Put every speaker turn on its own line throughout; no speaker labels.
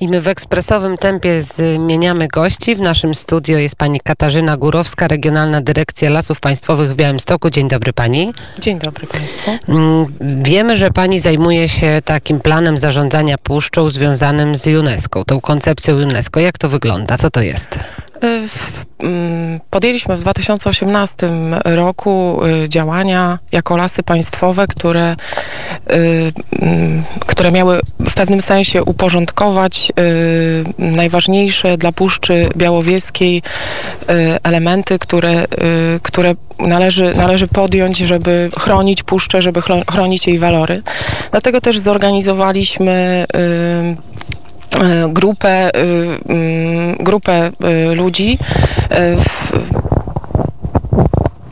I my w ekspresowym tempie zmieniamy gości. W naszym studio jest pani Katarzyna Górowska, Regionalna Dyrekcja Lasów Państwowych w Białymstoku. Dzień dobry pani.
Dzień dobry Państwu.
Mm, Wiemy, że pani zajmuje się takim planem zarządzania puszczą związanym z UNESCO, tą koncepcją UNESCO. Jak to wygląda? Co to jest?
Mm, Podjęliśmy w 2018 roku y, działania jako lasy państwowe, które, y, mm, które miały w pewnym sensie uporządkować y, najważniejsze dla Puszczy Białowieskiej elementy, które, które należy, należy podjąć, żeby chronić puszczę, żeby chronić jej walory. Dlatego też zorganizowaliśmy grupę, y, mm, grupę y, ludzi.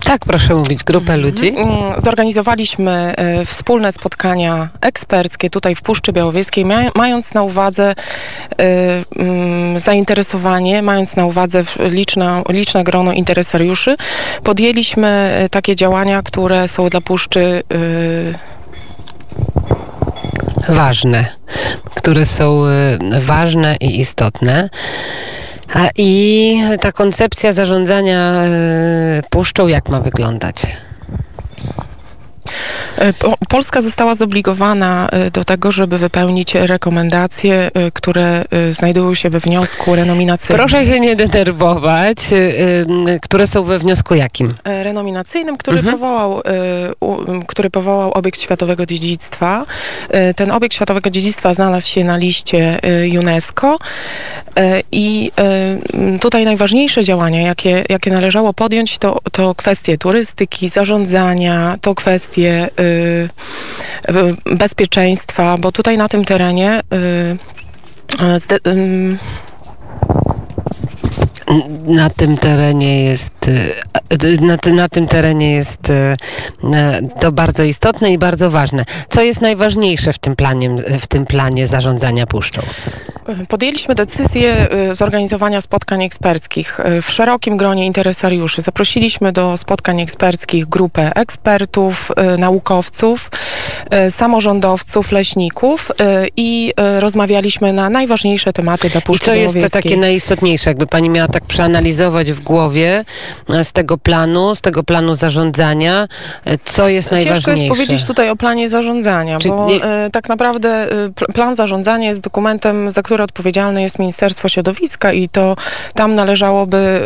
Tak, proszę mówić, grupę ludzi.
mm, Zorganizowaliśmy wspólne spotkania eksperckie tutaj w Puszczy Białowieskiej, mając na uwadze mm, zainteresowanie, mając na uwadze liczne, liczne grono interesariuszy, podjęliśmy takie działania, które są dla Puszczy
Ważne, które są y, ważne i istotne. A i ta koncepcja zarządzania y, puszczą, jak ma wyglądać?
E, Po- Polska została zobligowana e, do tego, żeby wypełnić rekomendacje, e, które e, znajdują się we wniosku renominacyjnym.
Proszę się nie denerwować. które są we wniosku jakim?
E, Renominacyjnym, który,
Mhm.
powołał, e, który powołał obiekt światowego dziedzictwa. E, Ten obiekt światowego dziedzictwa znalazł się na liście e, UNESCO E, i tutaj najważniejsze działania, jakie, jakie należało podjąć, to, to kwestie turystyki, zarządzania, to kwestie bezpieczeństwa, bo tutaj na tym terenie
Na tym terenie jest, na, na tym terenie jest y, to bardzo istotne i bardzo ważne. Co jest najważniejsze w tym planie, w tym planie zarządzania puszczą?
Podjęliśmy decyzję y, zorganizowania spotkań eksperckich y, w szerokim gronie interesariuszy. Zaprosiliśmy do spotkań eksperckich grupę ekspertów, naukowców, samorządowców, leśników i rozmawialiśmy na najważniejsze tematy dla
I
Puszczy
co jest to takie najistotniejsze? Jakby pani miała tak przeanalizować w głowie e, z tego planu, z tego planu zarządzania, e, co jest
Ciężko
najważniejsze?
jest powiedzieć tutaj o planie zarządzania,
Czy
bo
nie-
e, tak naprawdę e, pl- plan zarządzania jest dokumentem, za który odpowiedzialne jest Ministerstwo Środowiska i to tam należałoby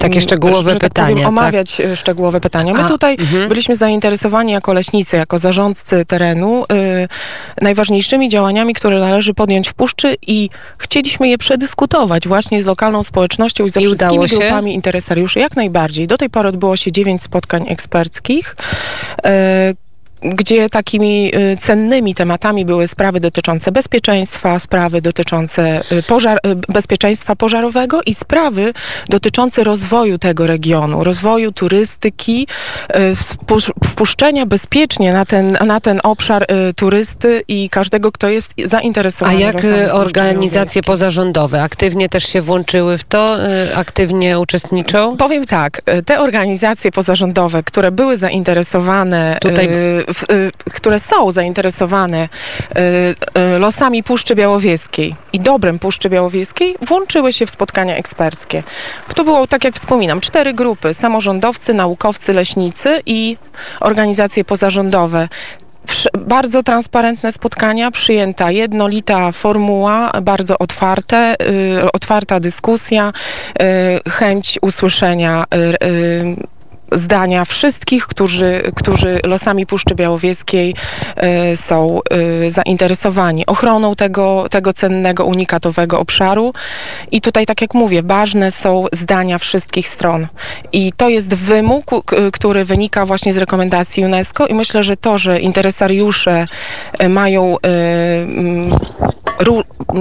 Takie szczegółowe
tak
pytania,
powiem,
tak?
omawiać e, szczegółowe pytania. My
A,
tutaj
mhm.
byliśmy zainteresowani jako leśnicy, jako zarządcy terenu najważniejszymi działaniami, które należy podjąć w Puszczy i chcieliśmy je przedyskutować właśnie z lokalną społecznością i ze
I
wszystkimi grupami interesariuszy. Jak najbardziej. Do tej pory odbyło się dziewięć spotkań eksperckich. Gdzie takimi y, cennymi tematami były sprawy dotyczące bezpieczeństwa, sprawy dotyczące y, pożar, y, bezpieczeństwa pożarowego i sprawy dotyczące rozwoju tego regionu, rozwoju turystyki, wpusz- wpuszczenia bezpiecznie na ten, na ten obszar turysty i każdego, kto jest
A
zainteresowany.
jak e,
Puszczy
organizacje pozarządowe aktywnie też się włączyły w to, aktywnie uczestniczą?
Powiem tak, te organizacje pozarządowe, które były zainteresowane,
Tutaj-
w, y, które są zainteresowane y, y, losami Puszczy Białowieskiej i dobrem Puszczy Białowieskiej, włączyły się w spotkania eksperckie. To było, tak jak wspominam, cztery grupy, samorządowcy, naukowcy, leśnicy i organizacje pozarządowe. Bardzo transparentne spotkania, przyjęta jednolita formuła, bardzo otwarte, otwarta dyskusja, chęć usłyszenia zdania wszystkich, którzy, którzy losami Puszczy Białowieskiej y, są y, zainteresowani ochroną tego, tego cennego, unikatowego obszaru. I tutaj, tak jak mówię, ważne są zdania wszystkich stron. I to jest wymóg, który wynika właśnie z rekomendacji UNESCO i myślę, że to, że interesariusze y, mają y,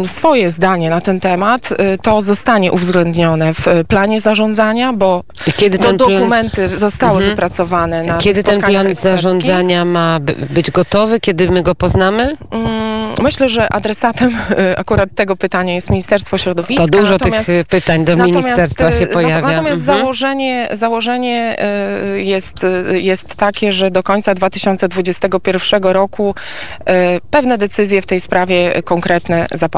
swoje zdanie na ten temat, y, to zostanie uwzględnione w y, planie zarządzania, bo
I kiedy ten plan...
dokumenty zostały
Mhm.
wypracowane na
Kiedy ten plan zarządzania ma by- być gotowy? Kiedy my go poznamy?
Mm, Myślę, że adresatem y, akurat tego pytania jest Ministerstwo Środowiska.
To dużo
natomiast,
tych pytań do ministerstwa się pojawia.
Natomiast
Mhm.
założenie, założenie jest, jest takie, że do końca 2021 roku pewne decyzje w tej sprawie konkretne zapadną.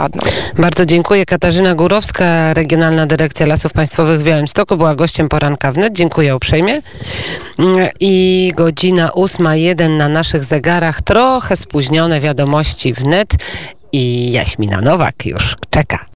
Bardzo dziękuję. Katarzyna Górowska, Regionalna Dyrekcja Lasów Państwowych w Białymstoku była gościem poranka wnet. Dziękuję uprzejmie. Mm, I godzina 8.01 na naszych zegarach. Trochę spóźnione wiadomości wnet i Jaśmina Nowak już czeka.